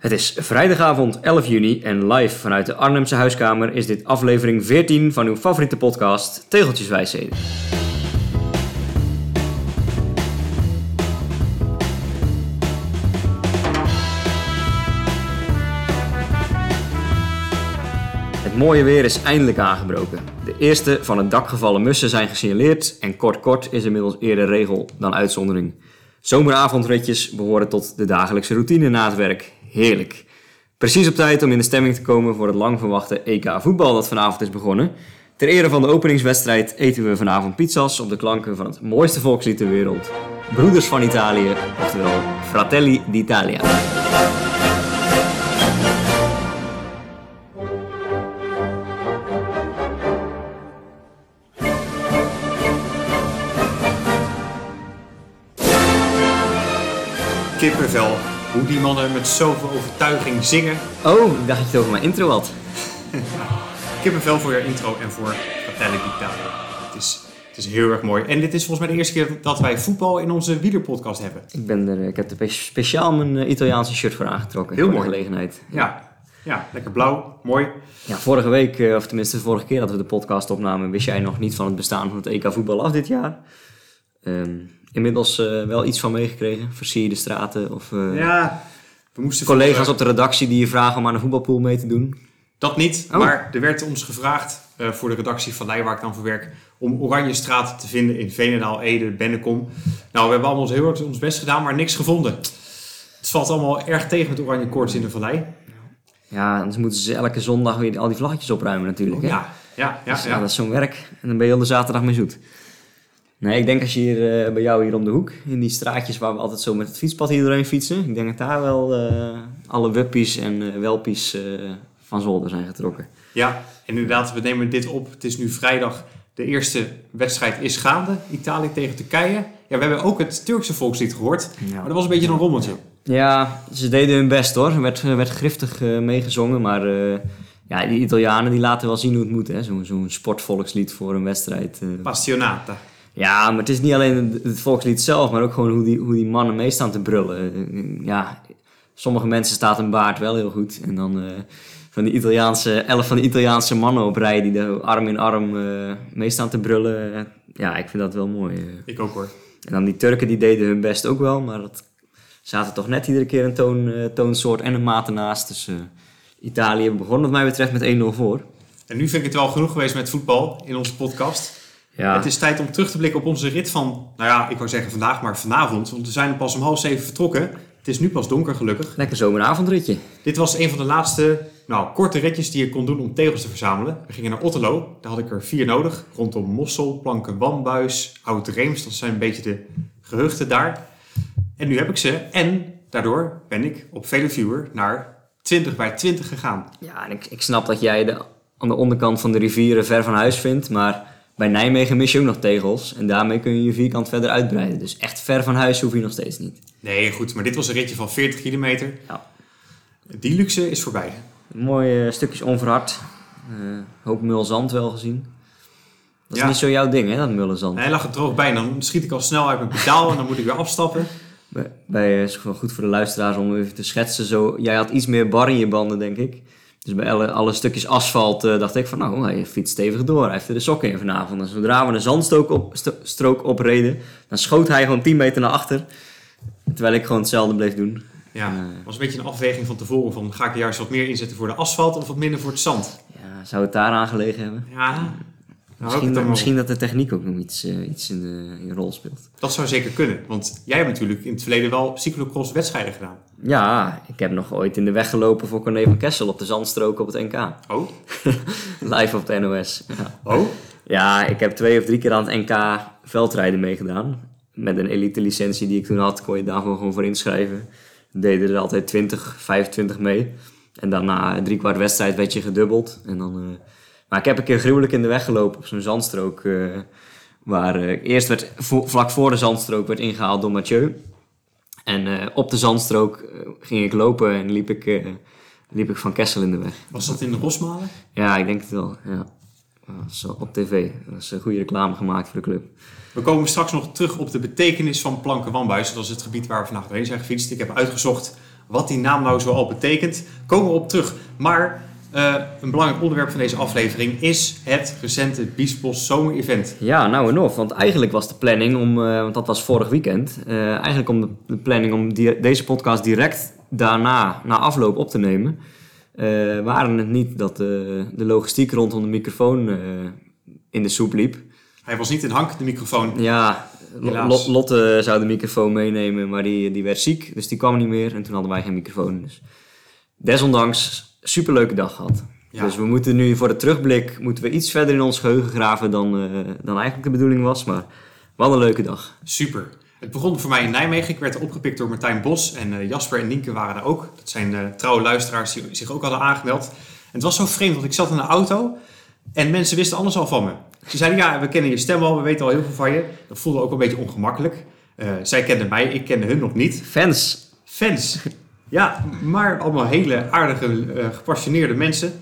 Het is vrijdagavond 11 juni en live vanuit de Arnhemse huiskamer is dit aflevering 14 van uw favoriete podcast Tegeltjeswijsheden. Het mooie weer is eindelijk aangebroken. De eerste van het dak gevallen mussen zijn gesignaleerd en kort kort is inmiddels eerder regel dan uitzondering. Zomeravondritjes behoren tot de dagelijkse routine na het werk. Heerlijk. Precies op tijd om in de stemming te komen voor het lang verwachte EK voetbal dat vanavond is begonnen. Ter ere van de openingswedstrijd eten we vanavond pizza's op de klanken van het mooiste volkslied ter wereld. Broeders van Italië, oftewel Fratelli d'Italia. Kippenvel. Hoe die mannen met zoveel overtuiging zingen. Oh, ik dacht dat je het over mijn intro had. Kippenvel voor je intro en voor Fratelli d'Italia. Het is, het is heel erg mooi. En dit is volgens mij de eerste keer dat wij voetbal in onze wielerpodcast hebben. Ik, ben er, ik heb er speciaal mijn eh, Italiaanse shirt voor aangetrokken. Heel voor mooi. gelegenheid. Ja, ja lekker blauw. Mooi. Ja, vorige week, eh, of tenminste de vorige keer dat we de podcast opnamen, wist jij nog niet van het bestaan van het EK voetbal af dit jaar. Ehm, inmiddels eh, wel iets van meegekregen, versierde straten of eh, Ja, we moesten collega's op de redactie die je vragen om aan een voetbalpool mee te doen. Dat niet, Oh. maar er werd ons gevraagd eh, voor de redactie van Leij, waar ik dan voor werk, om oranje straten te vinden in Veenendaal, Ede, Bennekom. Nou, we hebben allemaal heel hard ons best gedaan, maar niks gevonden. Het valt allemaal erg tegen met oranje koorts in de vallei. Ja, anders moeten ze elke zondag weer al die vlaggetjes opruimen natuurlijk. Hè? Ja, ja, ja. Dus, ja, ja. dat is zo'n werk. En dan ben je heel de zaterdag mee zoet. Nee, ik denk als je hier eh, bij jou hier om de hoek, in die straatjes waar we altijd zo met het fietspad hier doorheen fietsen, ik denk dat daar wel eh, alle wuppies en eh, welpies van zolder zijn getrokken. Ja, en inderdaad, we nemen dit op. Het is nu vrijdag. De eerste wedstrijd is gaande. Italië tegen Turkije. Ja, we hebben ook het Turkse volkslied gehoord. Maar dat was een beetje een rommeltje. Ja, ze deden hun best hoor. Er werd, er werd griftig meegezongen, maar ja, die Italianen die laten wel zien hoe het moet. hè. Zo'n zo'n sportvolkslied voor een wedstrijd. Passionata. Ja, maar het is niet alleen het- volkslied zelf, maar ook gewoon hoe die, hoe die mannen mee staan te brullen. Eh, Ja, sommige mensen staat een baard wel heel goed. En dan eh, van die Italiaanse, elf van die Italiaanse mannen op rij die er arm in arm eh, mee staan te brullen. Eh, Ja, ik vind dat wel mooi. eh. Ik ook hoor. En dan die Turken die deden hun best ook wel, maar dat zaten toch net iedere keer een toon, eh, toonsoort en een maat ernaast. Dus eh, Italië begon wat mij betreft met 1-0 voor. En nu vind ik het wel genoeg geweest met voetbal in onze podcast. Ja, Het is tijd om terug te blikken op onze rit van, nou ja, ik wou zeggen vandaag, maar vanavond. Want we zijn pas om half zeven vertrokken. Het is nu pas donker gelukkig. lekker zomeravondritje. Dit was een van de laatste, nou, korte ritjes die je kon doen om tegels te verzamelen. We gingen naar Otterlo. Daar had ik er vier nodig. Rondom Mossel, Planken, Wambuis, Oud Reems. Dat zijn een beetje de gehuchten daar. En nu heb ik ze. En daardoor ben ik op Viewer naar 20 bij 20 gegaan. Ja, en ik, ik snap dat jij de, aan de onderkant van de rivieren ver van huis vindt, maar bij Nijmegen mis je ook nog tegels. En daarmee kun je je vierkant verder uitbreiden. Dus echt ver van huis hoef je nog steeds niet. Nee, goed. Maar dit was een ritje van 40 kilometer. Ja. Die luxe is voorbij. Mooie stukjes onverhard. Eh hoop mulzand wel gezien. Dat is Ja. niet zo jouw ding, hè, dat mullenzand. Hij lag er droog bij. En dan schiet ik al snel uit mijn pedaal. En dan moet ik weer afstappen. Bij, bij eh, is wel goed voor de luisteraars om even te schetsen. Zo, jij had iets meer bar in je banden, denk ik. Dus bij alle, alle stukjes asfalt eh, dacht ik van, nou, hij fietst stevig door. Hij heeft er de sokken in vanavond. En zodra we een zandstrook op, sto- strook opreden, dan schoot hij gewoon 10 meter naar achter. Terwijl ik gewoon hetzelfde bleef doen. Ja, Eh. was een beetje een afweging van tevoren. Van, ga ik juist wat meer inzetten voor de asfalt of wat minder voor het zand? Ja, zou het daaraan gelegen hebben? Ja, Misschien, dan wel. misschien dat de techniek ook nog iets, eh, iets in, de, in de rol speelt. Dat zou zeker kunnen. Want jij hebt natuurlijk in het verleden wel cyclocross wedstrijden gedaan. Ja, ik heb nog ooit in de weg gelopen voor Corné van Kessel op de zandstrook op het NK. Oh? Live op de NOS. Ja. Oh? Ja, ik heb twee of drie keer aan het NK veldrijden meegedaan. Met een elite licentie die ik toen had, kon je daarvoor gewoon voor inschrijven. Deden er altijd 20, 25 mee. En dan na drie kwart wedstrijd werd je gedubbeld. En dan, eh, Maar ik heb een keer gruwelijk in de weg gelopen op zo'n zandstrook. eh, waar eh, eerst werd, vo- vlak voor de zandstrook werd ingehaald door Mathieu. En eh, op de zandstrook ging ik lopen en liep ik, liep ik van Kessel in de weg. Was dat in de Rosmalen? Ja, ik denk het wel. Ja. Dat was op tv. Dat is een goede reclame gemaakt voor de club. We komen straks nog terug op de betekenis van Planken Wambuis. Dat is het gebied waar we vandaag doorheen zijn gefietst. Ik heb uitgezocht Wat die naam nou zoal betekent, komen we op terug. Maar eh, een belangrijk onderwerp van deze aflevering is het recente Biesbos Zomer-event. Ja, nou en of. Want eigenlijk was de planning om, eh, want dat was vorig weekend, eh, eigenlijk om de, de planning om die, deze podcast direct daarna, na afloop op te nemen. waren het niet dat de, de logistiek rondom de microfoon in de soep liep. Hij was niet in hank, de microfoon. Ja, Helaas. Lotte zou de microfoon meenemen, maar die, die werd ziek, dus die kwam niet meer. En toen hadden wij geen microfoon. Dus desondanks, superleuke dag gehad. Ja. Dus we moeten nu voor de terugblik moeten we iets verder in ons geheugen graven dan, eh, dan eigenlijk de bedoeling was. Maar wat een leuke dag. Super. Het begon voor mij in Nijmegen. Ik werd opgepikt door Martijn Bos en eh, Jasper en Nienke waren daar ook. Dat zijn eh, trouwe luisteraars die zich ook hadden aangemeld. En het was zo vreemd, want ik zat in de auto en mensen wisten alles al van me. Ze zeiden, ja, we kennen je stem al, we weten al heel veel van je. Dat voelde ook een beetje ongemakkelijk. Zij kenden mij, ik kende hun nog niet. Fans. Fans. Ja, maar allemaal hele aardige, eh, gepassioneerde mensen.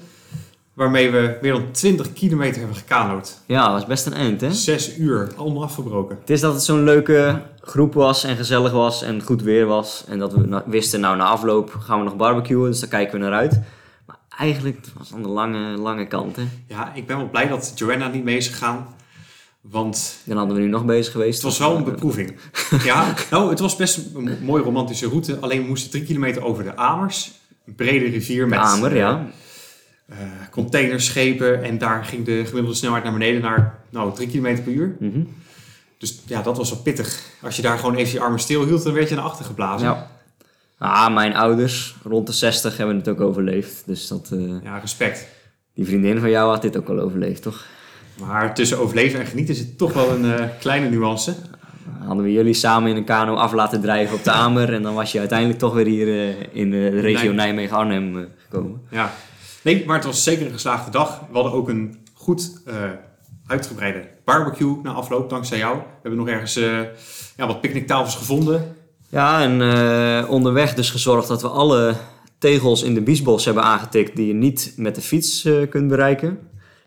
Waarmee we meer dan 20 kilometer hebben gekanood. Ja, dat was best een eind, hè? Zes uur, allemaal afgebroken. Het is dat het zo'n leuke groep was en gezellig was en goed weer was. En dat we wisten, nou na afloop gaan we nog barbecuen, dus daar kijken we naar uit. Maar eigenlijk het was aan de lange, lange kant, hè? Ja, ik ben wel blij dat Joanna niet mee is gegaan. Want Dan hadden we nu nog bezig geweest. het was wel een beproeving. Ja, nou, het was best een mooie romantische route. Alleen we moesten drie kilometer over de Amers. Een brede rivier met Amer, ja. eh, containerschepen. En daar ging de gemiddelde snelheid naar beneden naar nou, drie kilometer per uur. Mhm. Dus ja, dat was wel pittig. Als je daar gewoon even je armen stil hield, dan werd je naar achter geblazen. Ja. Ah, mijn ouders, rond de 60, hebben het ook overleefd. Dus dat, eh, Ja, respect. die vriendin van jou had dit ook al overleefd, toch? Maar tussen overleven en genieten zit toch wel een eh, kleine nuance. Hadden we jullie samen in een kano af laten drijven op de Amer. En dan was je uiteindelijk toch weer hier eh, in eh, de regio. Nijmegen-Arnhem gekomen. Ja. Nee, maar het was zeker een geslaagde dag. We hadden ook een goed uitgebreide barbecue na afloop, dankzij jou. We hebben nog ergens ja, wat picknicktafels gevonden. Ja, en onderweg dus gezorgd dat we alle tegels in de biesbos hebben aangetikt die je niet met de fiets kunt bereiken.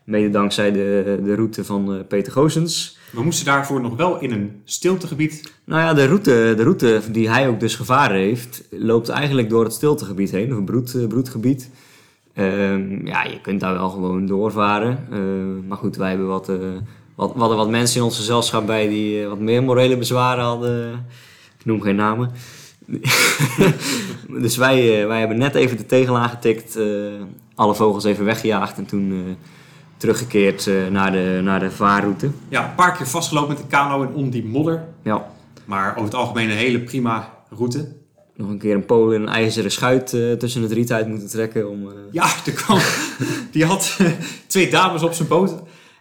Mede dankzij de, de route van eh, Peter Goosens. We moesten daarvoor nog wel in een stiltegebied. Nou ja, de route, de route die hij ook dus gevaren heeft, loopt eigenlijk door het stiltegebied heen, of een broed, eh, broedgebied. Ehm, ja, je kunt daar wel gewoon doorvaren. Ehm, maar goed, wij hebben wat, eh, wat, hadden wat mensen in ons gezelschap bij die wat meer morele bezwaren hadden. Ik noem geen namen. dus wij, wij hebben net even de tegel aangetikt, eh, alle vogels even weggejaagd en toen teruggekeerd eh, naar, de, naar de vaarroute. Ja, een paar keer vastgelopen met de kano en ondiep modder. Ja, Maar over het algemeen een hele prima route. nog een keer een Polen een ijzeren schuit eh, tussen het riet uit moeten trekken. Om, eh, Ja, er kwam, die had twee dames op zijn boot.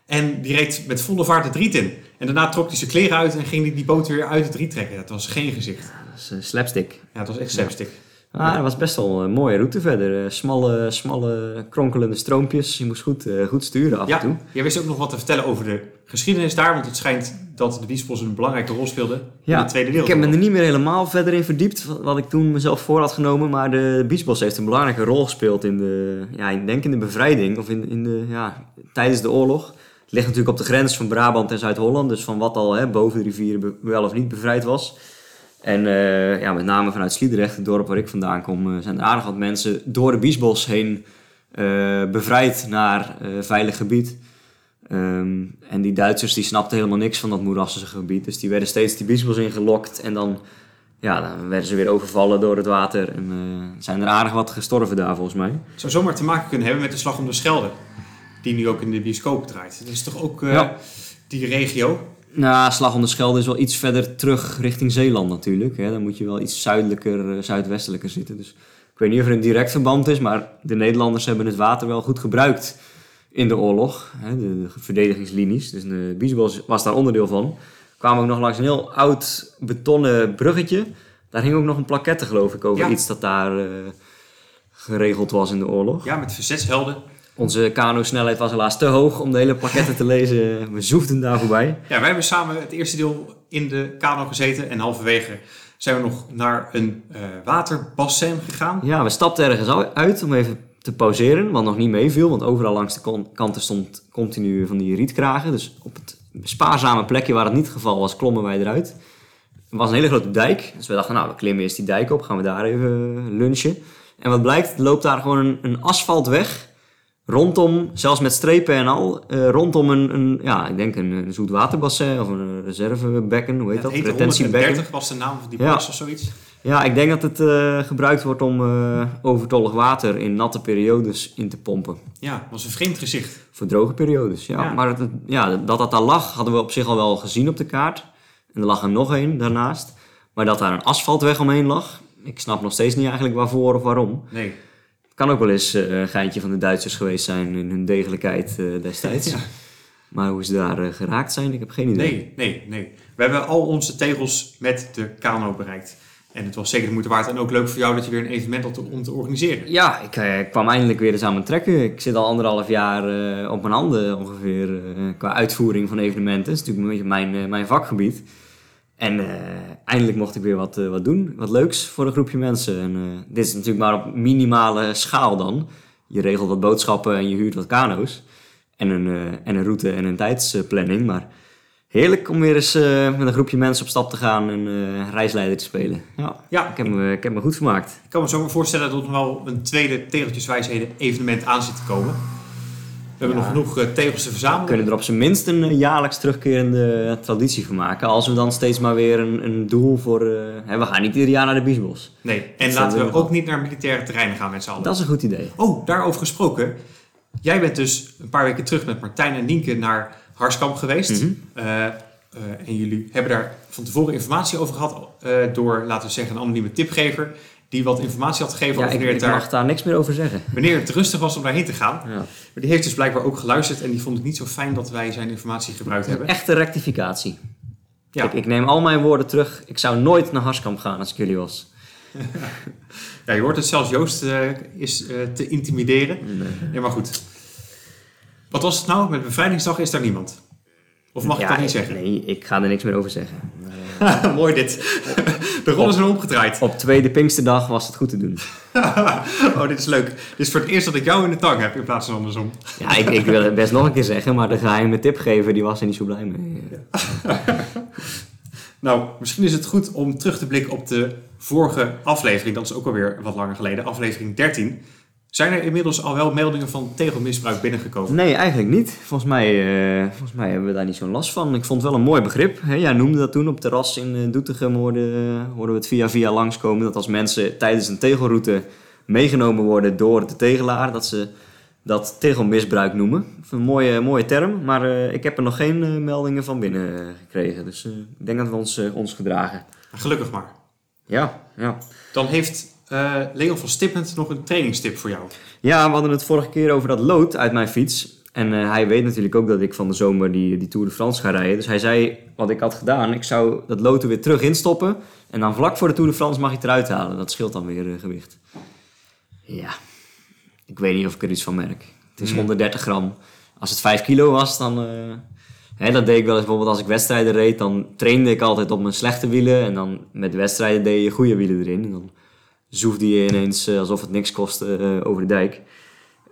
En die reed met volle vaart het riet in. En daarna trok hij zijn kleren uit en ging hij die boot weer uit het riet trekken. Dat was geen gezicht. dat is slapstick. Ja, het was echt slapstick. Ah, dat was best wel een mooie route verder. Eh, smalle, smalle, kronkelende stroompjes. Je moest goed, eh, goed sturen af en toe. Ja, jij wist ook nog wat te vertellen over de geschiedenis daar. Want het schijnt dat de Biesbos een belangrijke rol speelde in de Tweede Ik heb me Wereldoorlog. er niet meer helemaal verder in verdiept, wat- ik toen mezelf voor had genomen. Maar de Biesbos heeft een belangrijke rol gespeeld in de, ja, ik denk in de bevrijding. Of in, in de, ja, tijdens de oorlog. Het ligt natuurlijk op de grens van Brabant en Zuid-Holland. Dus van wat al hè, boven de rivieren wel of niet bevrijd was. En eh, ja, met name vanuit Sliedrecht, het dorp waar ik vandaan kom, eh, zijn er aardig wat mensen door de Biesbos heen eh, bevrijd naar veilig gebied. Ehm, en die Duitsers die snapten helemaal niks van dat moerassige gebied. Dus die werden steeds die Biesbos ingelokt. En dan, ja, dan werden ze weer overvallen door het water. En eh, zijn er aardig wat gestorven daar volgens mij. Het zou zomaar te maken kunnen hebben met de Slag om de Schelde. Die nu ook in de bioscoop draait. Dat is toch ook Ja. die regio? Nou, Slag om de Schelde is wel iets verder terug richting Zeeland natuurlijk. Hè. Dan moet je wel iets zuidelijker, eh, zuidwestelijker zitten. Dus ik weet niet of er een direct verband is. Maar de Nederlanders hebben het water wel goed gebruikt in de oorlog. Hè, de, de verdedigingslinies. Dus de Biesbos was daar onderdeel van. kwamen ook nog langs een heel oud betonnen bruggetje. Daar hing ook nog een plaquette geloof ik over Ja. iets dat daar eh, geregeld was in de oorlog. Ja, met verzetshelden. Onze kano-snelheid was helaas te hoog om de hele plaquette te lezen. We zoefden daar voorbij. Ja, wij hebben samen het eerste deel in de kano gezeten. En halverwege zijn we nog naar een waterbassin gegaan. Ja, we stapten ergens uit om even te pauzeren, wat nog niet meeviel, want overal langs de kanten stond continu van die rietkragen. Dus op het spaarzame plekje waar het niet het geval was, klommen wij eruit. er was een hele grote dijk. Dus we dachten, nou, we klimmen eerst die dijk op, gaan we daar even lunchen. En wat blijkt, er loopt daar gewoon een, een asfaltweg rondom, zelfs met strepen en al, eh, rondom een, een, ja, ik denk een, een zoetwaterbassin of een reservebekken, hoe heet dat? Retentiebekken. 130 was de naam van die Ja. plas of zoiets. Ja, ik denk dat het eh, gebruikt wordt om eh, overtollig water in natte periodes in te pompen. Ja, was een vreemd gezicht. Voor droge periodes, ja. Ja. Maar het, ja, dat dat daar lag, hadden we op zich al wel gezien op de kaart. En er lag er nog één daarnaast. Maar dat daar een asfaltweg omheen lag, ik snap nog steeds niet eigenlijk waarvoor of waarom. Nee. Het kan ook wel eens eh, een geintje van de Duitsers geweest zijn in hun degelijkheid eh, destijds. Ja. Maar hoe ze daar eh, geraakt zijn, ik heb geen idee. Nee, nee, nee. We hebben al onze tegels met de kano bereikt. En het was zeker de moeite waard. En ook leuk voor jou dat je weer een evenement had om te organiseren. Ja, ik kwam eindelijk weer eens aan mijn trekken. Ik zit al anderhalf jaar op mijn handen ongeveer qua uitvoering van evenementen. Dat is natuurlijk een beetje mijn, mijn vakgebied. En eh, eindelijk mocht ik weer wat, eh, wat doen. Wat leuks voor een groepje mensen. En eh, dit is natuurlijk maar op minimale schaal dan. Je regelt wat boodschappen en je huurt wat kano's. En een, en een route en een tijdsplanning. Maar heerlijk om weer eens met een groepje mensen op stap te gaan en reisleider te spelen. Ja, Ja, ik heb, me, ik heb me goed vermaakt. Ik kan me zo maar voorstellen dat er nog wel een tweede Tegeltjeswijsheden evenement aan zit te komen. We hebben nog genoeg eh, tegels te We verzamelen. kunnen er op zijn minst een eh, jaarlijks terugkerende traditie van maken. Als we dan steeds maar weer een, een doel voor... eh, hè, we gaan niet ieder jaar naar de Biesbos. Nee, en Dat laten we we ook niet naar militaire terreinen gaan met z'n allen. Dat is een goed idee. Oh, daarover gesproken. Jij bent dus een paar weken terug met Martijn en Nienke naar Harskamp geweest. Mhm. Eh, eh, en jullie hebben daar van tevoren informatie over gehad eh, door, laten we zeggen, een anonieme tipgever. Die wat informatie had gegeven Ja, over ik, wanneer, ik het daar, mag daar niks meer over zeggen. wanneer het rustig was om daarheen te gaan. Ja. Maar die heeft dus blijkbaar ook geluisterd en die vond het niet zo fijn dat wij zijn informatie gebruikt hebben. Echte rectificatie. Ja. Ik, ik neem al mijn woorden terug. Ik zou nooit naar Harskamp gaan als ik jullie was. Ja, je hoort het zelfs Joost eh, is eh, te intimideren. Nee, maar goed. Wat was het nou? Met bevrijdingsdag is daar niemand. Of mag ik dat niet zeggen? Nee, ik ga er niks meer over zeggen. Maar, Mooi dit. De rollen zijn omgedraaid. op tweede Pinksterdag was het goed te doen. oh, dit is leuk. Dit is voor het eerst dat ik jou in de tang heb in plaats van andersom. Ja, ik, ik wil het best nog een keer zeggen, maar de geheime tipgever die was er niet zo blij mee. Nou, misschien is het goed om terug te blikken op de vorige aflevering. Dat is ook alweer wat langer geleden. Aflevering 13. Zijn er inmiddels al wel meldingen van tegelmisbruik binnengekomen? Nee, eigenlijk niet. Volgens mij, eh, volgens mij hebben we daar niet zo'n last van. Ik vond het wel een mooi begrip. Hè? Jij noemde dat toen op terras in eh, Doetinchem. Hoorden, hoorden we het via via langskomen. Dat als mensen tijdens een tegelroute meegenomen worden door de tegelaar... dat ze dat tegelmisbruik noemen. Een mooie, mooie term. Maar eh, ik heb er nog geen meldingen van binnen gekregen. Dus ik denk dat we ons, ons gedragen. Gelukkig maar. Ja, ja. Dan heeft eh, Leon van Stippend nog een trainingstip voor jou. Ja, we hadden het vorige keer over dat lood uit mijn fiets. En eh, hij weet natuurlijk ook dat ik van de zomer die, die Tour de France ga rijden. Dus hij zei wat ik had gedaan. Ik zou dat lood er weer terug instoppen. En dan vlak voor de Tour de France mag je het eruit halen. Dat scheelt dan weer eh, gewicht. Ja, ik weet niet of ik er iets van merk. Het is Hmm. 130 gram. Als het 5 kilo was, dan... hè, dat deed ik wel eens bijvoorbeeld als ik wedstrijden reed. Dan trainde ik altijd op mijn slechte wielen. En dan met wedstrijden deed je goede wielen erin. En dan zoefde je ineens eh, alsof het niks kostte eh, over de dijk.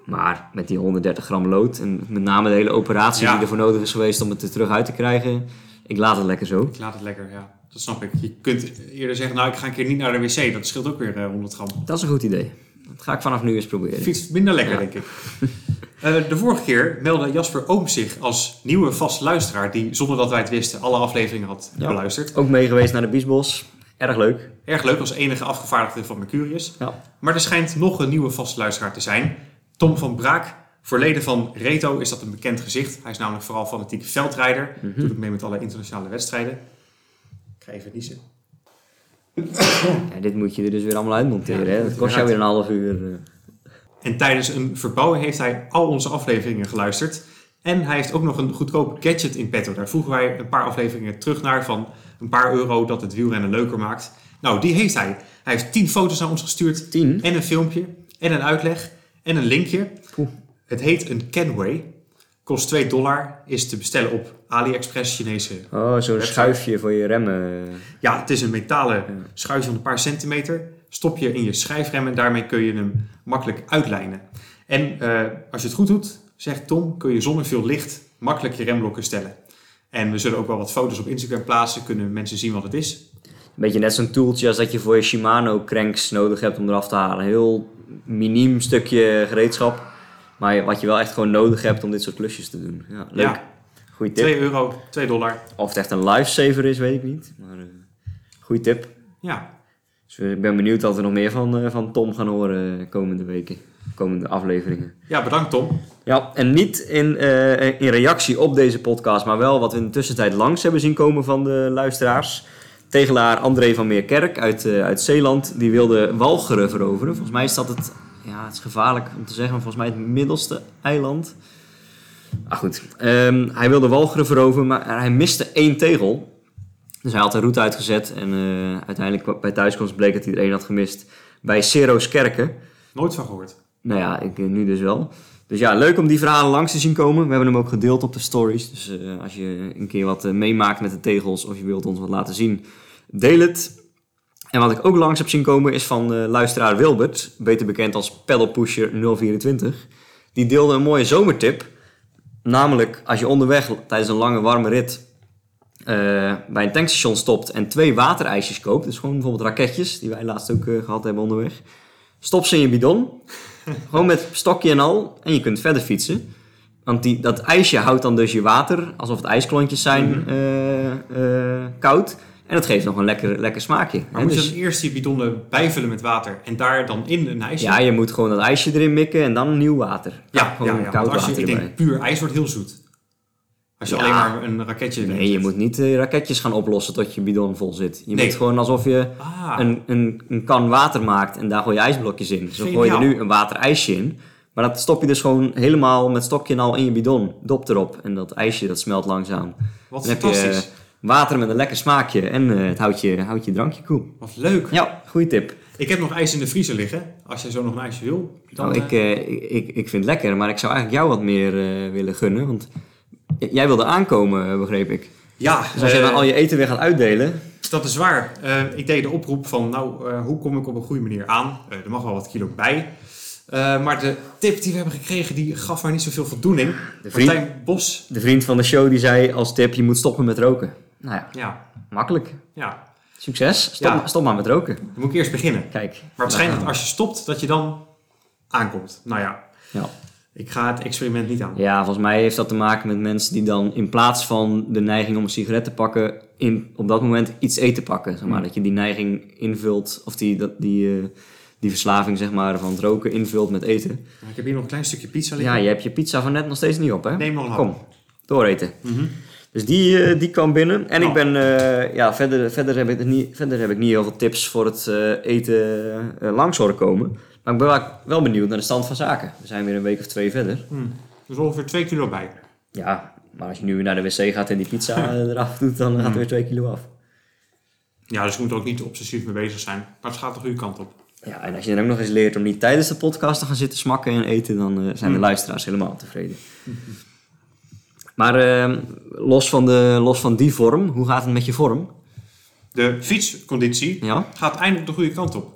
Maar met die 130 gram lood en met name de hele operatie Ja. die ervoor nodig is geweest om het er terug uit te krijgen, ik laat het lekker zo. Ik laat het lekker, ja. Dat snap ik. Je kunt eerder zeggen, nou, ik ga een keer niet naar de wc. Dat scheelt ook weer eh, 100 gram. Dat is een goed idee. Dat ga ik vanaf nu eens proberen. Fiets minder lekker, Ja. denk ik. Eh, de vorige keer meldde Jasper Oom zich als nieuwe vaste luisteraar... die, zonder dat wij het wisten, alle afleveringen had Ja. beluisterd. Ook mee geweest naar de Biesbos. Erg leuk. Erg leuk als enige afgevaardigde van Mercurius. Ja. Maar er schijnt nog een nieuwe vaste luisteraar te zijn. Tom van Braak. Voor leden van Reto is dat een bekend gezicht. Hij is namelijk vooral fanatiek veldrijder. Mhm. Doet ook mee met alle internationale wedstrijden. Ik ga even niezen. Ja, dit moet je er dus weer allemaal uitmonteren. Ja, hè? dat kost jou weer een half uur. eh. En tijdens een verbouwing heeft hij al onze afleveringen geluisterd. En hij heeft ook nog een goedkoop gadget in petto. Daar vroegen wij een paar afleveringen terug naar van een paar euro dat het wielrennen leuker maakt. Nou, die heeft hij. Hij heeft 10 foto's naar ons gestuurd. Tien. En een filmpje. En een uitleg. En een linkje. Het heet een Kenway. Kost 2 dollar. Is te bestellen op AliExpress Chinese. Oh, zo'n schuifje voor je remmen. Ja, het is een metalen schuifje van een paar centimeter. Stop je in je schijfrem en daarmee kun je hem makkelijk uitlijnen. En eh, als je het goed doet, zegt Tom, kun je zonder veel licht makkelijk je remblokken stellen. En we zullen ook wel wat foto's op Instagram plaatsen, kunnen mensen zien wat het is. beetje net zo'n toeltje als dat je voor je Shimano cranks nodig hebt om eraf te halen. Heel miniem stukje gereedschap. Maar wat je wel echt gewoon nodig hebt om dit soort klusjes te doen. Ja, leuk. Ja. Goeie tip. 2 euro, 2 dollar. Of het echt een lifesaver is, weet ik niet. Maar uh, goeie tip. Ja, Dus ik ben benieuwd dat we nog meer van, eh, van Tom gaan horen eh, komende weken. Komende afleveringen. ja bedankt Tom. Ja, en niet in, eh, in reactie op deze podcast, maar wel wat we in de tussentijd langs hebben zien komen van de luisteraars. Tegelaar André van Meerkerk uit, eh, uit Zeeland, die wilde Walcheren veroveren. Volgens mij is dat het, ja, het is gevaarlijk om te zeggen, maar volgens mij het middelste eiland. Ah goed, Ehm, hij wilde Walcheren veroveren, maar hij miste één tegel. Dus hij had de route uitgezet en eh, uiteindelijk bij thuiskomst bleek dat hij er één had gemist bij Seroskerken. Nooit van gehoord. Nou ja, ik, eh, nu dus wel. Dus ja, leuk om die verhalen langs te zien komen. We hebben hem ook gedeeld op de stories. Dus eh, als je een keer wat eh, meemaakt met de tegels of je wilt ons wat laten zien, deel het. En wat ik ook langs heb zien komen is van luisteraar Wilbert, beter bekend als Pedalpusher 024. Die deelde een mooie zomertip. Namelijk, als je onderweg tijdens een lange warme rit bij een tankstation stopt en twee waterijsjes koopt, dus gewoon bijvoorbeeld raketjes, die wij laatst ook eh, gehad hebben onderweg, stop ze in je bidon, gewoon met stokje en al, en je kunt verder fietsen. Want die, dat ijsje houdt dan dus je water, alsof het ijsklontjes zijn, eh, eh, koud. En dat geeft nog een lekker, lekker smaakje. Maar hè. moet je Dus- dan eerst die bidonnen bijvullen met water en daar dan in een ijsje? ja, je moet gewoon dat ijsje erin mikken en dan nieuw water. ja, gewoon ja, ja, koud want als je, water ik denk, puur ijs wordt heel zoet. Als je Ja. alleen maar een raketje Nee, je moet niet eh, raketjes gaan oplossen tot je bidon vol zit. Je Nee. moet gewoon alsof je Ah, een, een, een kan water maakt en daar gooi je ijsblokjes in. Zo gooi je er nu een waterijsje in. Maar dat stop je dus gewoon helemaal met stokje en al in je bidon. Dop erop. En dat ijsje dat smelt langzaam. wat Dan heb je fantastisch. eh, water met een lekker smaakje en eh, het houdt je, houdt je drankje koel. Wat leuk. Ja, goede tip. Ik heb nog ijs in de vriezer liggen. Als jij zo nog een ijsje wil, dan... Nou, ik, eh, eh, ik, ik, ik vind het lekker, maar ik zou eigenlijk jou wat meer eh, willen gunnen. Want jij wilde aankomen, eh, begreep ik. ja, Dus als je eh, dan al je eten weer gaat uitdelen. dat is waar. Eh, ik deed de oproep van, nou, eh, hoe kom ik op een goede manier aan? Eh, er mag wel wat kilo bij. Eh, maar de tip die we hebben gekregen, die gaf mij niet zoveel voldoening. De vriend, Martijn Bos. de vriend van de show die zei als tip, je moet stoppen met roken. Nou ja, Ja, makkelijk. ja. Succes. Stop, Ja. stop maar met roken. Dan moet ik eerst beginnen. Kijk. Maar het schijnt daar dat als je stopt, dat je dan aankomt. Nou ja, Ja. Ik ga het experiment niet aan. Ja, volgens mij heeft dat te maken met mensen die dan in plaats van de neiging om een sigaret te pakken, in, op dat moment iets eten pakken. Zeg maar. Hmm. Dat je die neiging invult, of die, dat, die, eh, die verslaving zeg maar, van het roken invult met eten. Ik heb hier nog een klein stukje pizza liggen. Ja, je hebt je pizza van net nog steeds niet op, hè? Neem nog een. Kom, dooreten. Mhm. Dus die, eh, die kwam binnen. En ik Oh. ben, eh, ja, verder, verder, heb ik niet, verder heb ik niet heel veel tips voor het eten langs horen komen. Maar ik ben wel, benieuwd naar de stand van zaken. We zijn weer een week of twee verder. Hm. Dus ongeveer 2 kilo bij. Ja, maar als je nu weer naar de wc gaat en die pizza eraf doet, dan gaat er weer twee kilo af. Ja, dus je moet er ook niet obsessief mee bezig zijn. Maar het gaat de goede kant op. Ja, en als je dan ook nog eens leert om niet tijdens de podcast te gaan zitten smakken en eten, dan eh, zijn de Mm. luisteraars helemaal tevreden. Maar eh, los, van de, los van die vorm, hoe gaat het met je vorm? De fietsconditie Ja? gaat eindelijk de goede kant op.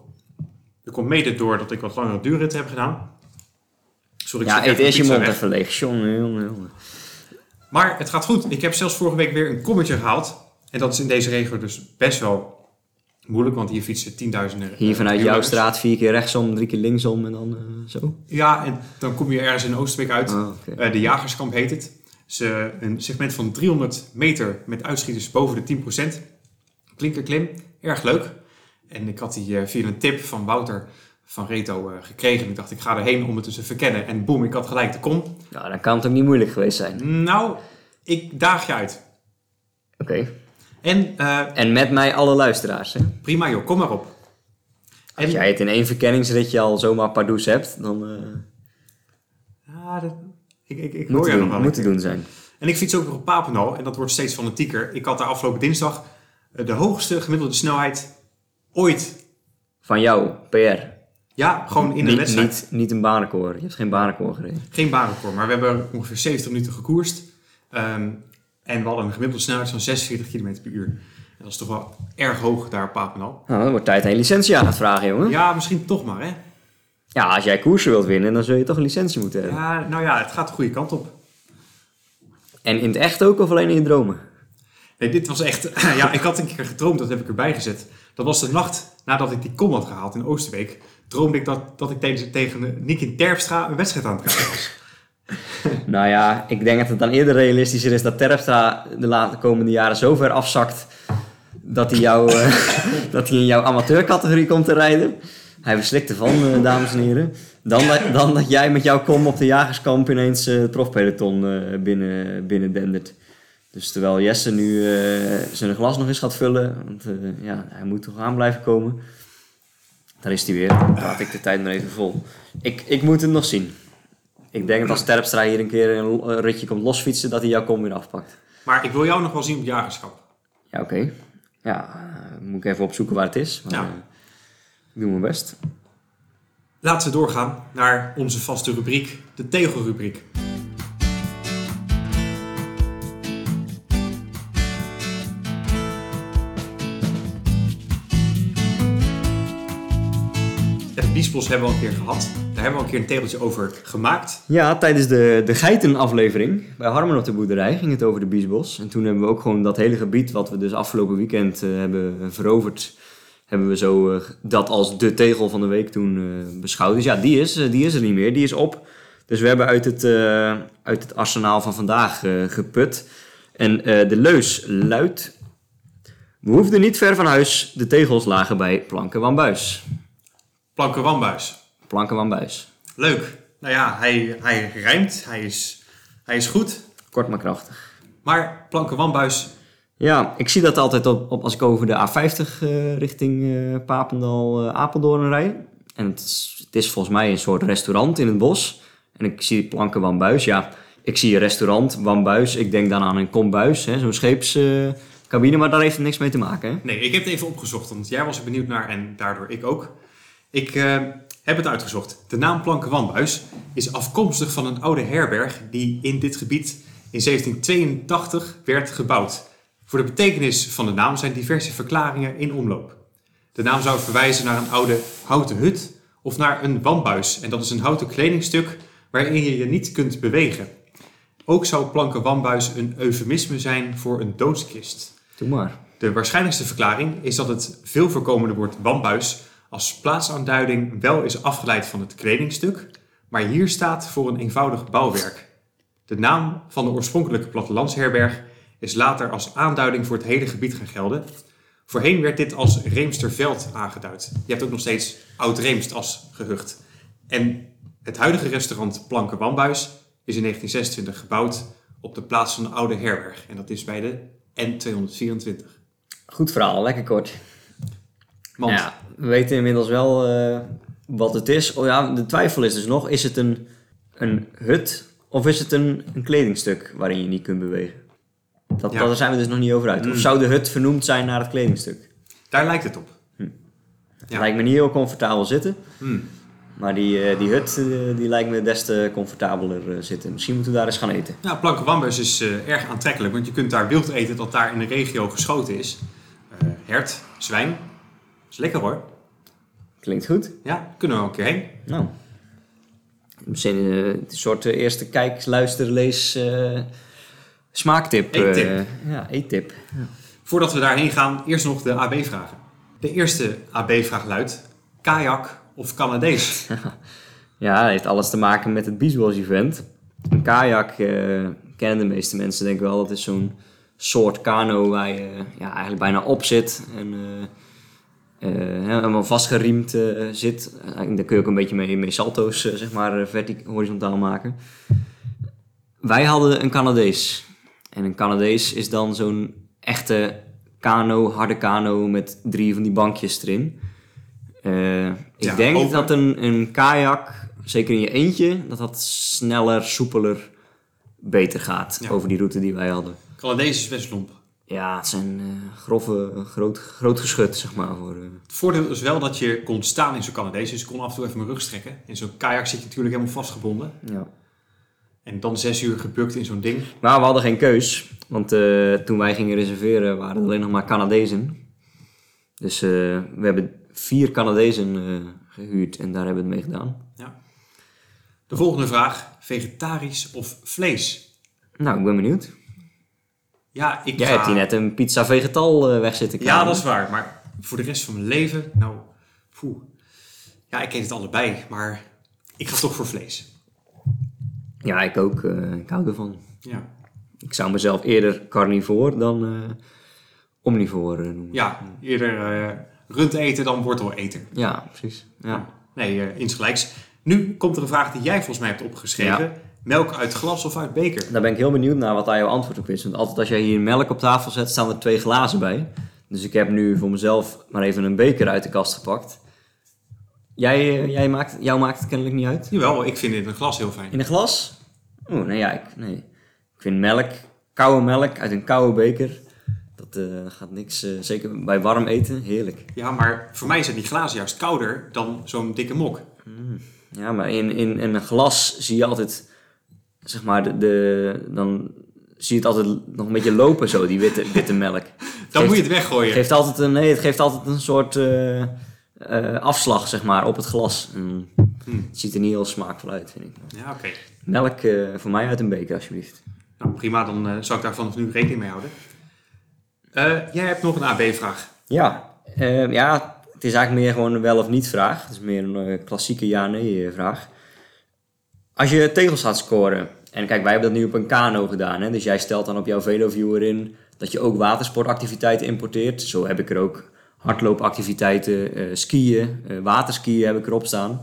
Dat komt mede door dat ik wat langere duurritten heb gedaan. Sorry, ik Ja, eet eerst je mond even leeg. Jongen, jongen, jongen. Maar het gaat goed. Ik heb zelfs vorige week weer een kommetje gehaald. En dat is in deze regio dus best wel moeilijk, want hier fietsen tienduizenden. Hier vanuit jouw straat vier keer rechtsom, drie keer linksom en dan eh, zo. Ja, en dan kom je ergens in Oosterbeek uit. Oh. Eh, de Jagerskamp heet het. Het is eh, een segment van 300 meter met uitschieters boven de 10%. Klinkerklim, erg leuk. En ik had die eh, via een tip van Wouter van Reto eh, gekregen. Ik dacht, ik ga erheen om het te verkennen. En boem, ik had gelijk de kom. Ja, dan kan het ook niet moeilijk geweest zijn. Nou, ik daag je uit. Oké. En eh, En met mij alle luisteraars, hè? prima joh, kom maar op. En, Als jij het in één verkenningsritje al zomaar pardoes hebt, dan Ja, dat, ik, ik, ik moet hoor het je nog wel. moet keer. doen zijn. En ik fiets ook nog op Papendal en dat wordt steeds fanatieker. Ik had daar afgelopen dinsdag de hoogste gemiddelde snelheid ooit. Van jou, PR. Ja, gewoon in een niet, wedstrijd. niet, niet een banenkoor. Je hebt geen banenkoor gereden. Geen barenkoor, maar we hebben ongeveer 70 minuten gekoerst. Ehm, en we hadden een gemiddelde snelheid van 46 km per uur. En dat is toch wel erg hoog daar op Papendal. Nou, dan wordt tijd je licentie aan gaat vragen, jongen. Ja. Ja, misschien toch maar, hè? als jij koersen wilt winnen, dan zul je toch een licentie moeten hebben. Ja, nou ja, het gaat de goede kant op. En in het echt ook of alleen in je dromen? Nee, dit was echt... ja, ik had een keer gedroomd, dat heb ik erbij gezet. Dat was de nacht nadat ik die kom had gehaald in Oosterbeek. Droomde ik dat, dat ik tegen, tegen Nick Terpstra een wedstrijd aan het krijgen was. Nou ja, ik denk dat het dan eerder realistischer is dat Terpstra de laatste komende jaren zo ver afzakt dat hij, jou, eh, dat hij in jouw amateurcategorie komt te rijden. Hij verslikt ervan, eh, dames en heren. Dan, dan dat jij met jouw kom op de jagerskamp ineens eh, het profpeloton binnen, binnen. Dus terwijl Jesse nu eh, zijn glas nog eens gaat vullen, want eh, ja, hij moet toch aan blijven komen. Daar is hij weer. Dan praat ik de tijd maar even vol. Ik, ik moet het nog zien. Ik denk dat als Terpstra hier een keer een, ritje komt losfietsen, dat hij jouw kom weer afpakt. Maar ik wil jou nog wel zien op jagerschap. Ja, oké. Ja, eh, moet ik even opzoeken waar het is. Maar, Ja. ik doe mijn best. Laten we doorgaan naar onze vaste rubriek, de tegelrubriek. Biesbos hebben we al een keer gehad. Daar hebben we al een keer een tegeltje over gemaakt. Ja, tijdens de, de geitenaflevering bij Harmen op de boerderij ging het over de Biesbos. En toen hebben we ook gewoon dat hele gebied wat we dus afgelopen weekend eh, hebben veroverd, hebben we zo eh, dat als de tegel van de week toen eh, beschouwd. Dus ja, die is, die is er niet meer, die is op. Dus we hebben uit het, uit het arsenaal van vandaag geput. En de leus luidt... We hoefden niet ver van huis, de tegels lagen bij Planken Wambuis. Planken Wambuis. Planken Wambuis. Leuk. Nou ja, hij, hij rijmt. Hij is, hij is goed. Kort maar krachtig. Maar Planken Wambuis, Ja, ik zie dat altijd op, op als ik over de A50 eh, richting eh, Papendal, eh, rijd. En het is, het is volgens mij een soort restaurant in het bos. En ik zie planken Wambuis. Ja, ik zie een restaurant, Wambuis. Ik denk dan aan een kombuis, hè, zo'n scheepscabine. maar daar heeft het niks mee te maken, hè? Nee, ik heb het even opgezocht, want jij was er benieuwd naar en daardoor ik ook. Ik eh, heb het uitgezocht. De naam Plankenwambuis is afkomstig van een oude herberg die in dit gebied in 1782 werd gebouwd. Voor de betekenis van de naam zijn diverse verklaringen in omloop. De naam zou verwijzen naar een oude houten hut of naar een wambuis. En dat is een houten kledingstuk waarin je je niet kunt bewegen. Ook zou plankenwambuis een eufemisme zijn voor een doodskist. Doe maar. De waarschijnlijkste verklaring is dat het veel voorkomende woord wambuis als plaatsaanduiding wel is afgeleid van het kledingstuk, maar hier staat voor een eenvoudig bouwwerk. De naam van de oorspronkelijke plattelandsherberg is later als aanduiding voor het hele gebied gaan gelden. Voorheen werd dit als Reemsterveld aangeduid. Je hebt ook nog steeds Oud-Reemst als gehucht. En het huidige restaurant Planken Wambuis is in 1926 gebouwd op de plaats van de oude herberg. En dat is bij de N224. Goed verhaal, lekker kort. Want Ja, we weten inmiddels wel eh, wat het is. Oh ja, de twijfel is dus nog, is het een, een hut of is het een, een kledingstuk waarin je niet kunt bewegen? Dat, Ja. Daar zijn we dus nog niet over uit. Of Mm. zou de hut vernoemd zijn naar het kledingstuk? daar lijkt het op. Ja. Lijkt me niet heel comfortabel zitten. Hmm. Maar die, eh, die hut eh, die lijkt me des te comfortabeler eh, zitten. Misschien moeten we daar eens gaan eten. Ja, Plankenwambus is eh, erg aantrekkelijk, want je kunt daar wild eten dat daar in de regio geschoten is. Eh, hert, zwijn. Is lekker hoor. Klinkt goed. Ja, kunnen we ook heen. Nou. Misschien eh, een soort eh, eerste kijk, luister, lees eh, smaaktip. Eettip. ja, eettip. Voordat we daarheen gaan, eerst nog de AB-vragen. De eerste AB-vraag luidt: kajak of Canadees? Ja, dat heeft alles te maken met het Beachbos event. Een kajak kennen de meeste mensen denk ik wel. Dat is zo'n soort kano waar je ja, eigenlijk bijna op zit. En helemaal vastgeriemd eh, zit. En daar kun je ook een beetje mee, mee salto's eh, zeg maar, eh, vertic- horizontaal maken. Wij hadden een Canadees. En een Canadees is dan zo'n echte kano, harde kano met drie van die bankjes erin. Eh, ik Ja, denk over- dat een, een kajak, zeker in je eentje, dat dat sneller, soepeler, beter gaat Ja. over die route die wij hadden. Canadees is best lomp. Ja, het zijn eh, grove, groot, groot geschut, zeg maar. Voor, eh, Het voordeel is wel dat je kon staan in zo'n Canadees, dus ik kon af en toe even mijn rug strekken. In zo'n kajak zit je natuurlijk helemaal vastgebonden. ja. En dan zes uur gebukt in zo'n ding. Maar we hadden geen keus, want eh, toen wij gingen reserveren waren er alleen nog maar Canadezen. Dus we hebben vier Canadezen eh, gehuurd en daar hebben we het mee gedaan. De volgende vraag: vegetarisch of vlees? Nou, ik ben benieuwd. Ja, ik Jij ga... hebt hier net een pizza vegetal eh, weg zitten Ja, dat is waar. Maar voor de rest van mijn leven, nou, poeh. Ja, ik eet het allebei, maar ik ga toch voor vlees. Ja, ik ook. eh, ik hou ervan. Ja, Ik zou mezelf eerder carnivoor dan eh omnivoor noemen. ja eerder eh rund eten dan wortel eten. Ja, precies. Ja. Nee, insgelijks. Nu komt er een vraag die jij volgens mij hebt opgeschreven. Melk uit glas of uit beker? Daar ben ik heel benieuwd naar wat daar jouw antwoord op is. Want altijd als jij hier melk op tafel zet, staan er twee glazen bij. Dus ik heb nu voor mezelf maar even een beker uit de kast gepakt. Jij, eh, jij maakt, jou maakt het kennelijk niet uit. Jawel, ik vind dit een glas heel fijn. In een glas? Oeh, nee, ja, ik, nee. Ik vind melk, koude melk uit een koude beker, dat eh, gaat niks. eh, zeker bij warm eten, heerlijk. Ja, maar voor mij zijn die glazen juist kouder dan zo'n dikke mok. Ja, maar in, in, in een glas zie je altijd, zeg maar, de, de, dan zie je het altijd nog een beetje lopen zo, die witte, witte melk. Dan Geeft- moet je het weggooien. Het geeft altijd een, nee, het geeft altijd een soort eh, eh, afslag, zeg maar, op het glas. Hmm. Het ziet er niet heel smaakvol uit, vind ik. Ja, oké. Melk eh, voor mij uit een beker, alsjeblieft. Nou, prima, dan zal ik daar vanaf nu rekening mee houden. Jij hebt nog een AB-vraag. Ja, ja, het is eigenlijk meer gewoon een wel of niet vraag. Het is meer een klassieke ja-nee vraag. Als je tegels gaat scoren, en kijk, wij hebben dat nu op een kano gedaan, hè, dus jij stelt dan op jouw VeloViewer in dat je ook watersportactiviteiten importeert. Zo heb ik er ook hardloopactiviteiten, eh, skiën, eh, waterskiën heb ik erop staan.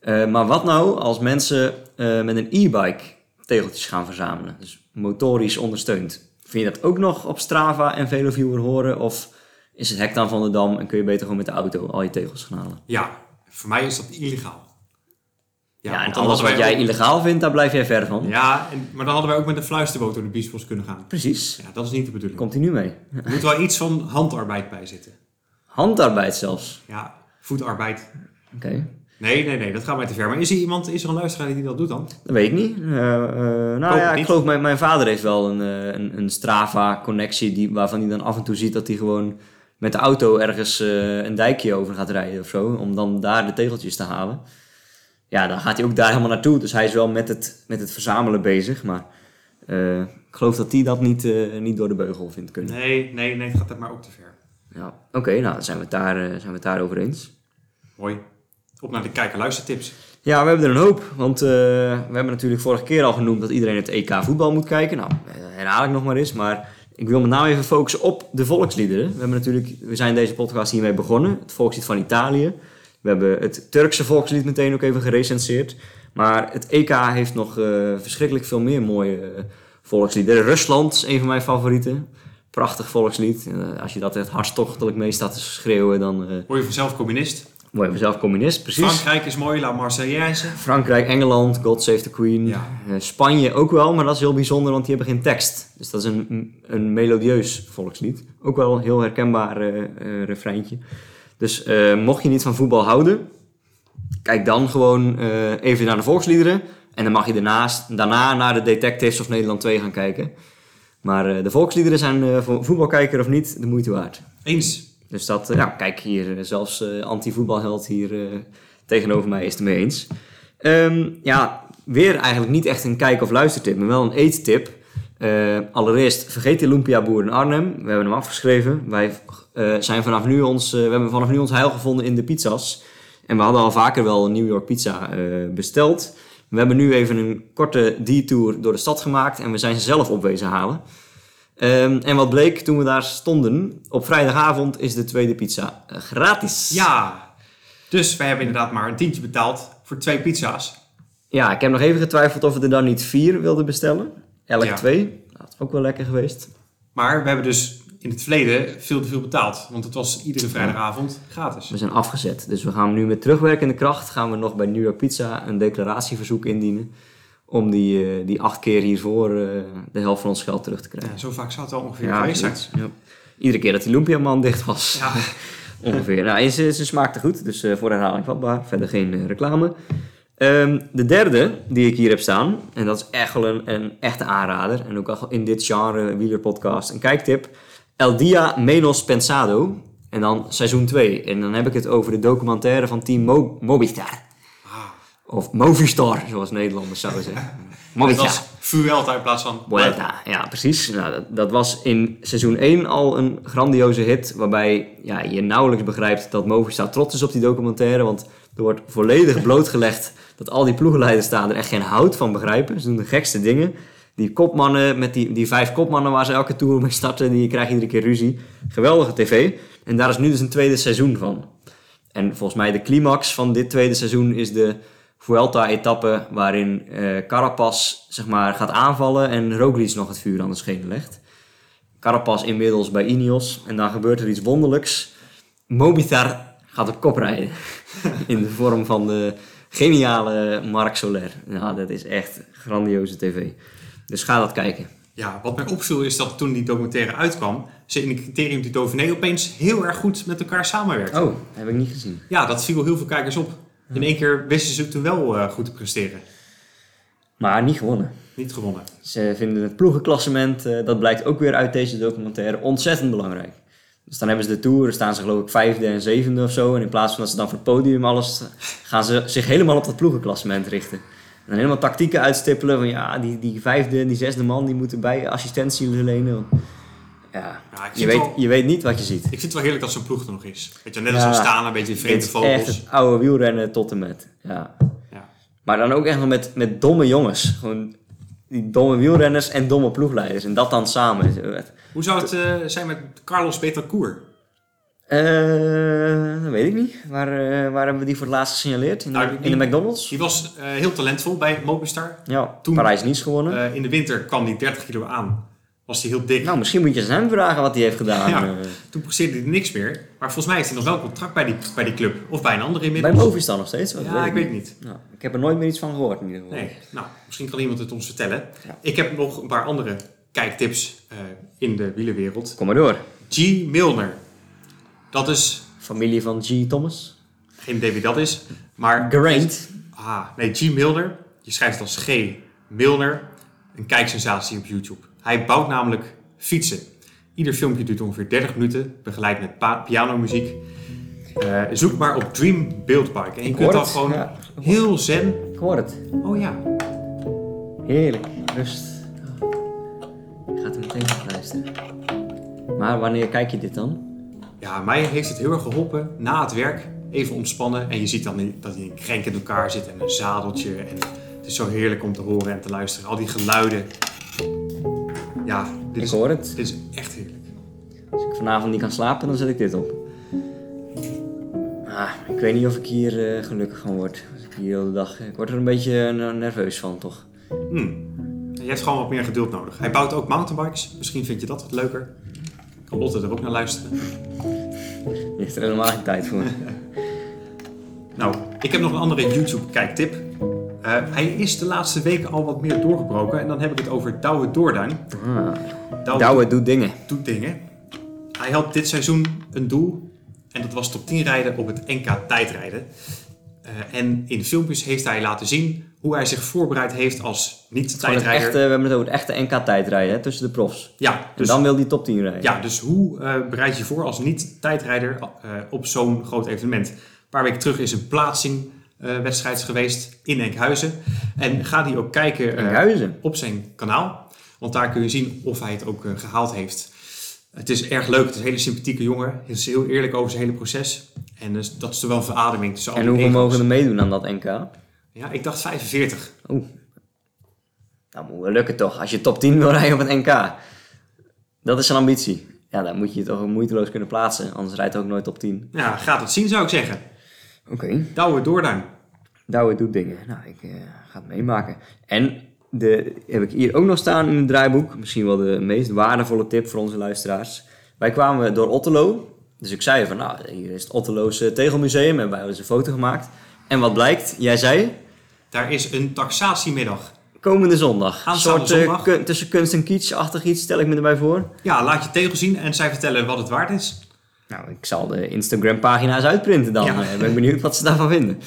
Eh, maar wat nou als mensen met een e-bike tegeltjes gaan verzamelen, dus motorisch ondersteund? Vind je dat ook nog op Strava en VeloViewer horen, of is het hek dan van de dam en kun je beter gewoon met de auto al je tegels gaan halen? Ja, voor mij is dat illegaal. Ja, en alles wat jij ook- illegaal vindt, daar blijf jij ver van. Ja, en, maar dan hadden wij ook met een fluisterboot door de biesbos kunnen gaan. Precies. Ja, dat is niet de bedoeling. Komt hij nu mee? Er moet wel iets van handarbeid bij zitten. Handarbeid zelfs. Ja, voetarbeid. Oké. Nee, nee, nee, dat gaat mij te ver. Maar is er iemand, is er een luisteraar die dat doet dan? Dat weet ik niet. Eh, eh, nou ja, ik niet. geloof mijn, mijn vader heeft wel een, eh, een, een Strava-connectie die, waarvan hij dan af en toe ziet dat hij gewoon met de auto ergens een dijkje over gaat rijden of zo, om dan daar de tegeltjes te halen. Ja, dan gaat hij ook daar helemaal naartoe. Dus hij is wel met het, met het verzamelen bezig, maar eh, ik geloof dat hij dat niet, eh, niet door de beugel vindt kunnen. Nee, nee, nee, het gaat dat maar ook te ver. Ja, Oké, nou dan zijn we, het daar, eh, zijn we het daarover eens. Mooi. Op naar de kijker-luistertips. Ja, we hebben er een hoop. Want we hebben natuurlijk vorige keer al genoemd dat iedereen het EK voetbal moet kijken. Nou, herhaal ik nog maar eens. Maar ik wil met name even focussen op de volksliederen. We, hebben natuurlijk, we zijn deze podcast hiermee begonnen. Het volkslied van Italië. We hebben het Turkse volkslied meteen ook even gerecenseerd. Maar het EK heeft nog eh, verschrikkelijk veel meer mooie eh, volksliederen. Rusland is een van mijn favorieten. Prachtig volkslied. Eh, als je dat echt hartstochtelijk mee staat te schreeuwen, dan eh Word je vanzelf communist? word je vanzelf communist. Precies. Frankrijk is mooi, La Marseillaise. Frankrijk, Engeland, God Save the Queen. Ja. Spanje ook wel, maar dat is heel bijzonder, want die hebben geen tekst. Dus dat is een, een melodieus volkslied. Ook wel een heel herkenbaar eh, refreintje. Dus eh, mocht je niet van voetbal houden, kijk dan gewoon eh, even naar de volksliederen. En dan mag je daarnaast, daarna naar de Detectives of Nederland 2 gaan kijken. Maar eh, de volksliederen zijn voor voetbalkijker of niet de moeite waard. Eens. Dus dat, ja, kijk hier, zelfs anti-voetbalheld hier tegenover mij is het mee eens. Ehm, ja, weer eigenlijk niet echt een kijk- of luistertip, maar wel een eettip. Eh, allereerst, vergeet de Lumpia Boer in Arnhem. We hebben hem afgeschreven. Wij eh, zijn vanaf nu ons, eh, we hebben vanaf nu ons heil gevonden in de pizza's. En we hadden al vaker wel een New York pizza besteld. We hebben nu even een korte detour door de stad gemaakt en we zijn ze zelf op wezen halen. Ehm, en wat bleek toen we daar stonden, op vrijdagavond is de tweede pizza gratis. Ja. Dus wij hebben inderdaad maar een tientje betaald voor twee pizza's. Ja, ik heb nog even getwijfeld of we er dan niet vier wilden bestellen. Elk Ja. twee. Dat is ook wel lekker geweest. Maar we hebben dus in het verleden veel te veel betaald. Want het was iedere vrijdagavond gratis. We zijn afgezet. Dus we gaan nu met terugwerkende kracht gaan we nog bij New York Pizza een declaratieverzoek indienen. Om die, eh, die acht keer hiervoor eh, de helft van ons geld terug te krijgen. Ja, zo vaak zou het wel ongeveer geweest zijn. Ja. Iedere keer dat die Lumpia-man dicht was. Ja. Ongeveer. Nou, ze, ze smaakte goed, dus eh, voor herhaling vatbaar. Verder geen reclame. Ehm, de derde die ik hier heb staan, en dat is echt wel een, een echte aanrader. En ook al in dit genre wielerpodcast een kijktip. El Dia Menos Pensado. En dan seizoen 2. En dan heb ik het over de documentaire van Team Mo Movistar. Ah, Of Movistar, zoals Nederlanders zouden zeggen. Het was Vuelta in plaats van Vuelta, ja precies. Nou, dat, dat was in seizoen 1 al een grandioze hit, waarbij ja, je nauwelijks begrijpt dat Movistar trots is op die documentaire, want er wordt volledig blootgelegd dat al die ploegenleiders staan er echt geen hout van begrijpen. Ze doen de gekste dingen. Die kopmannen, met die, die vijf kopmannen waar ze elke tour mee starten, die krijgen iedere keer ruzie. Geweldige tv. En daar is nu dus een tweede seizoen van. En volgens mij de climax van dit tweede seizoen is de Vuelta-etappe waarin eh Carapaz zeg maar, gaat aanvallen en Roglic nog het vuur aan de schenen legt. Carapaz inmiddels bij Ineos en dan gebeurt er iets wonderlijks. Mobitar gaat op kop rijden in de vorm van de geniale Marc Soler. Ja, dat is echt grandioze tv. Dus ga dat kijken. Ja, wat mij opviel is dat toen die documentaire uitkwam, ze in de criterium du Dauphiné opeens heel erg goed met elkaar samenwerkten. Oh, heb ik niet gezien. Ja, dat viel heel veel kijkers op. In één keer wisten ze toen wel eh, goed te presteren. Maar niet gewonnen. Niet gewonnen. Ze vinden het ploegenklassement, eh, dat blijkt ook weer uit deze documentaire, ontzettend belangrijk. Dus dan hebben ze de Tour, dan staan ze geloof ik vijfde en zevende of zo. En in plaats van dat ze dan voor het podium alles, gaan ze zich helemaal op dat ploegenklassement richten. En dan helemaal tactieken uitstippelen van ja, die, die vijfde en die zesde man die moeten bij assistentie lenen. Ja, Ja, je, weet, wel- je weet niet wat je ziet. Ik vind het wel heerlijk dat zo'n ploeg er nog is. Weet je, net Ja. als we staan, een beetje vreemde vogels. echt het oude wielrennen tot en met. Ja. Ja. Maar dan ook echt nog met, met domme jongens. Gewoon die domme wielrenners en domme ploegleiders. En dat dan samen. Hoe zou het eh, zijn met Carlos Betancourt? Eh, dat weet ik niet. Waar, eh, waar hebben we die voor het laatst gesignaleerd? In de, Nou, die- de McDonald's? Die was heel talentvol bij Mobistar. Ja, toen- Parijs-Nice gewonnen. In de winter kwam hij 30 kilo aan. Was hij heel dik. nou, misschien moet je eens hem vragen wat hij heeft gedaan. Ja. eh, Toen presteerde hij niks meer. Maar volgens mij heeft hij nog wel contract bij die, bij die club. Of bij een andere bij inmiddels. Movistar nog steeds? Ja, ik weet het niet. Nou, ik heb er nooit meer iets van gehoord in ieder geval. Nee, nou, misschien kan iemand het ons vertellen. Ja. Ik heb nog een paar andere kijktips eh, in de wielenwereld. Kom maar door. G. Milner. Dat is, Familie van G. Thomas. geen idee wie dat is, maar... Geraint. Ah, nee, G. Milner. Je schrijft het als G. Milner. Een kijksensatie op YouTube. Hij bouwt namelijk fietsen. Ieder filmpje duurt ongeveer 30 minuten, begeleid met pianomuziek. Eh, zoek maar op Dream Build. En je kunt dan gewoon ja. heel zen... Ik hoor het. Oh ja, Heerlijk. Rust. Ik ga er meteen naar luisteren. Maar wanneer kijk je dit dan? Ja, mij heeft het heel erg geholpen na het werk. Even ontspannen. En je ziet dan dat hij een krenk in elkaar zit en een zadeltje. En het is zo heerlijk om te horen en te luisteren. Al die geluiden. Ja, dit Ik is, hoor het. dit is echt heerlijk. Als ik vanavond niet kan slapen, dan zet ik dit op. Ah, ik weet niet of ik hier eh, gelukkig van word. Als ik hier de hele dag... Ik word er een beetje eh, nerveus van, toch? Hmm. Je hebt gewoon wat meer geduld nodig. Hij bouwt ook mountainbikes. Misschien vind je dat wat leuker. Kan Lotte er ook naar luisteren. Je heeft er helemaal geen tijd voor. Nou, ik heb nog een andere YouTube-kijktip. Eh, hij is de laatste weken al wat meer doorgebroken. En dan heb ik het over Douwe Doorduin. Ah, Douwe Douwe doet dingen. doet dingen. Hij had dit seizoen een doel. En dat was top 10 rijden op het NK tijdrijden. Eh, en in filmpjes heeft hij laten zien hoe hij zich voorbereid heeft als niet-tijdrijder. echte, we hebben het over het echte NK-tijdrijden, hè, tussen de profs. Ja, En dus, dan wil die top 10 rijden. ja, dus hoe eh, bereid je voor als niet-tijdrijder op zo'n groot evenement? Een paar weken terug is een plaatsingwedstrijd geweest in Enkhuizen. En ga die ook kijken eh, op zijn kanaal. Want daar kun je zien of hij het ook eh, gehaald heeft. Het is erg leuk. Het is een hele sympathieke jongen. Hij is heel eerlijk over zijn hele proces. En dus, dat is er wel een verademing tussen En hoeveel mogen er meedoen aan dat NK? Ja, ik dacht 45. Oeh. Nou, moet wel lukken toch. Als je top 10 wil rijden op het NK. Dat is een ambitie. Ja, dan moet je je toch moeiteloos kunnen plaatsen. Anders rijdt hij ook nooit top 10. Ja, gaat het zien zou ik zeggen. Oké. Douwe Doorduin. Douwe doet dingen. Nou, ik eh, ga het meemaken. En de heb ik hier ook nog staan in het draaiboek. Misschien wel de meest waardevolle tip voor onze luisteraars. Wij kwamen door Otterlo. Dus ik zei van, nou, hier is het Otterloos eh, Tegelmuseum. Hebben wij eens een foto gemaakt. En wat blijkt? Jij zei, Daar is een taxatiemiddag. komende zondag. Een soort eh, zondag. kun- tussen kunst en kitsch-achtig iets, stel ik me erbij voor. Ja, laat je tegel zien en zij vertellen wat het waard is. Nou, ik zal de Instagram-pagina's uitprinten dan. Ja. Eh, ben ik benieuwd wat ze daarvan vinden.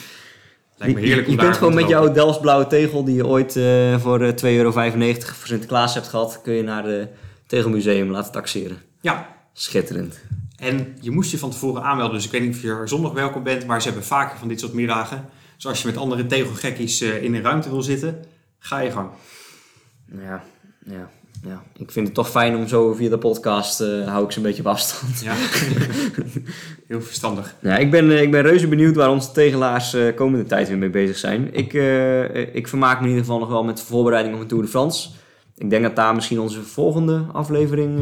Lijkt me je heerlijk je om kunt gewoon met jouw. Delfts blauwe tegel die je ooit eh, voor eh, 2,95 euro voor Sinterklaas hebt gehad, kun je naar het Tegelmuseum laten taxeren. Ja, Schitterend. en je moest je van tevoren aanmelden. Dus ik weet niet of je er zondag welkom bent. Maar ze hebben vaker van dit soort middagen. Dus als je met andere tegelgekkies eh, in een ruimte wil zitten, ga je gang. Ja, ja, ja. Ik vind het toch fijn om zo via de podcast, eh, hou ik ze een beetje op afstand. Ja, heel verstandig. Ja, ik, ben, eh, ik ben reuze benieuwd waar onze tegelaars eh, komende tijd weer mee bezig zijn. Ik, ik vermaak me in ieder geval nog wel met de voorbereiding op een Tour de France. Ik denk dat daar misschien onze volgende aflevering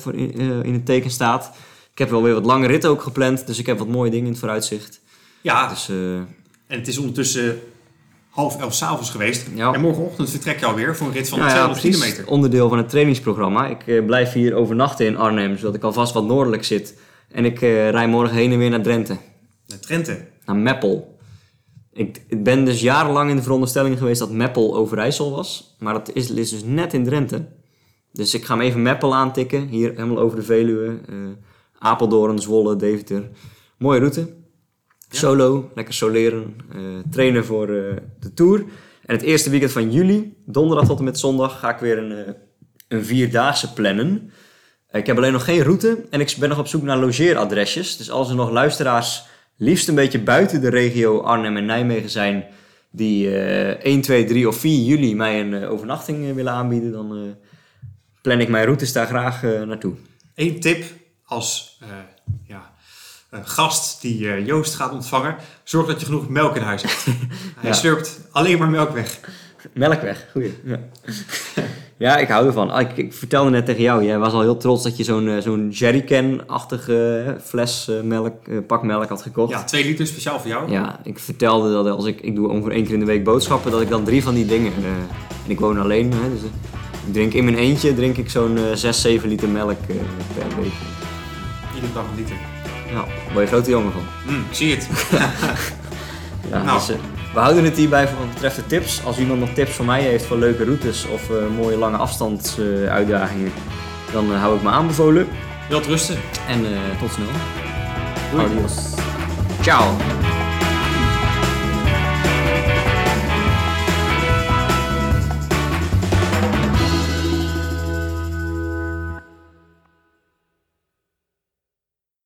voor in, in het teken staat. Ik heb wel weer wat lange ritten ook gepland, dus ik heb wat mooie dingen in het vooruitzicht. Ja, Dus en het is ondertussen half elf s'avonds geweest. Ja. En morgenochtend vertrek je alweer voor een rit van nou ja, 200 precies, kilometer. onderdeel van het trainingsprogramma. Ik eh, blijf hier overnachten in Arnhem, zodat ik alvast wat noordelijk zit. En ik eh rij morgen heen en weer naar Drenthe. Naar Drenthe. naar Meppel. Ik, ik ben dus jarenlang in de veronderstelling geweest dat Meppel Overijssel was. Maar dat is, is dus net in Drenthe. Dus ik ga hem even Meppel aantikken. Hier helemaal over de Veluwe. eh, Apeldoorn, Zwolle, Deventer. Mooie route. Solo, lekker soleren. eh, trainen voor eh, de Tour. En het eerste weekend van juli, donderdag tot en met zondag, ga ik weer een, eh, een vierdaagse plannen. Ik heb alleen nog geen route en ik ben nog op zoek naar logeeradresjes. Dus als er nog luisteraars liefst een beetje buiten de regio Arnhem en Nijmegen zijn... die eh 1, 2, 3 of 4 juli mij een overnachting willen aanbieden... dan plan ik mijn routes daar graag naartoe. Eén tip als ja, gast die eh, Joost gaat ontvangen. Zorg dat je genoeg melk in huis hebt. Hij Ja. slurpt alleen maar melk weg. Melkweg, goeie. Ja. ja, ik hou ervan. Ah, Ik, ik vertelde net tegen jou, jij was al heel trots dat je zo'n eh, zo'n jerrycan-achtige eh, fles melk, pak melk had gekocht. Ja, twee liter speciaal voor jou. Ja, ik vertelde dat als ik, ik doe ongeveer één keer in de week boodschappen, dat ik dan drie van die dingen, en ik woon alleen, hè, dus ik drink in mijn eentje drink ik zo'n eh 6, 7 liter melk per week. Iedere dag een liter. Nou, word je grote jongen van. Mm, ik zie het. Ja, Nou. dus, eh, we houden het hierbij voor wat betreft de tips. Als iemand nog tips voor mij heeft voor leuke routes of eh, mooie lange afstandsuitdagingen, dan eh, hou ik me aanbevolen. Wilt rusten. En tot snel. Doei. Adios. Ciao.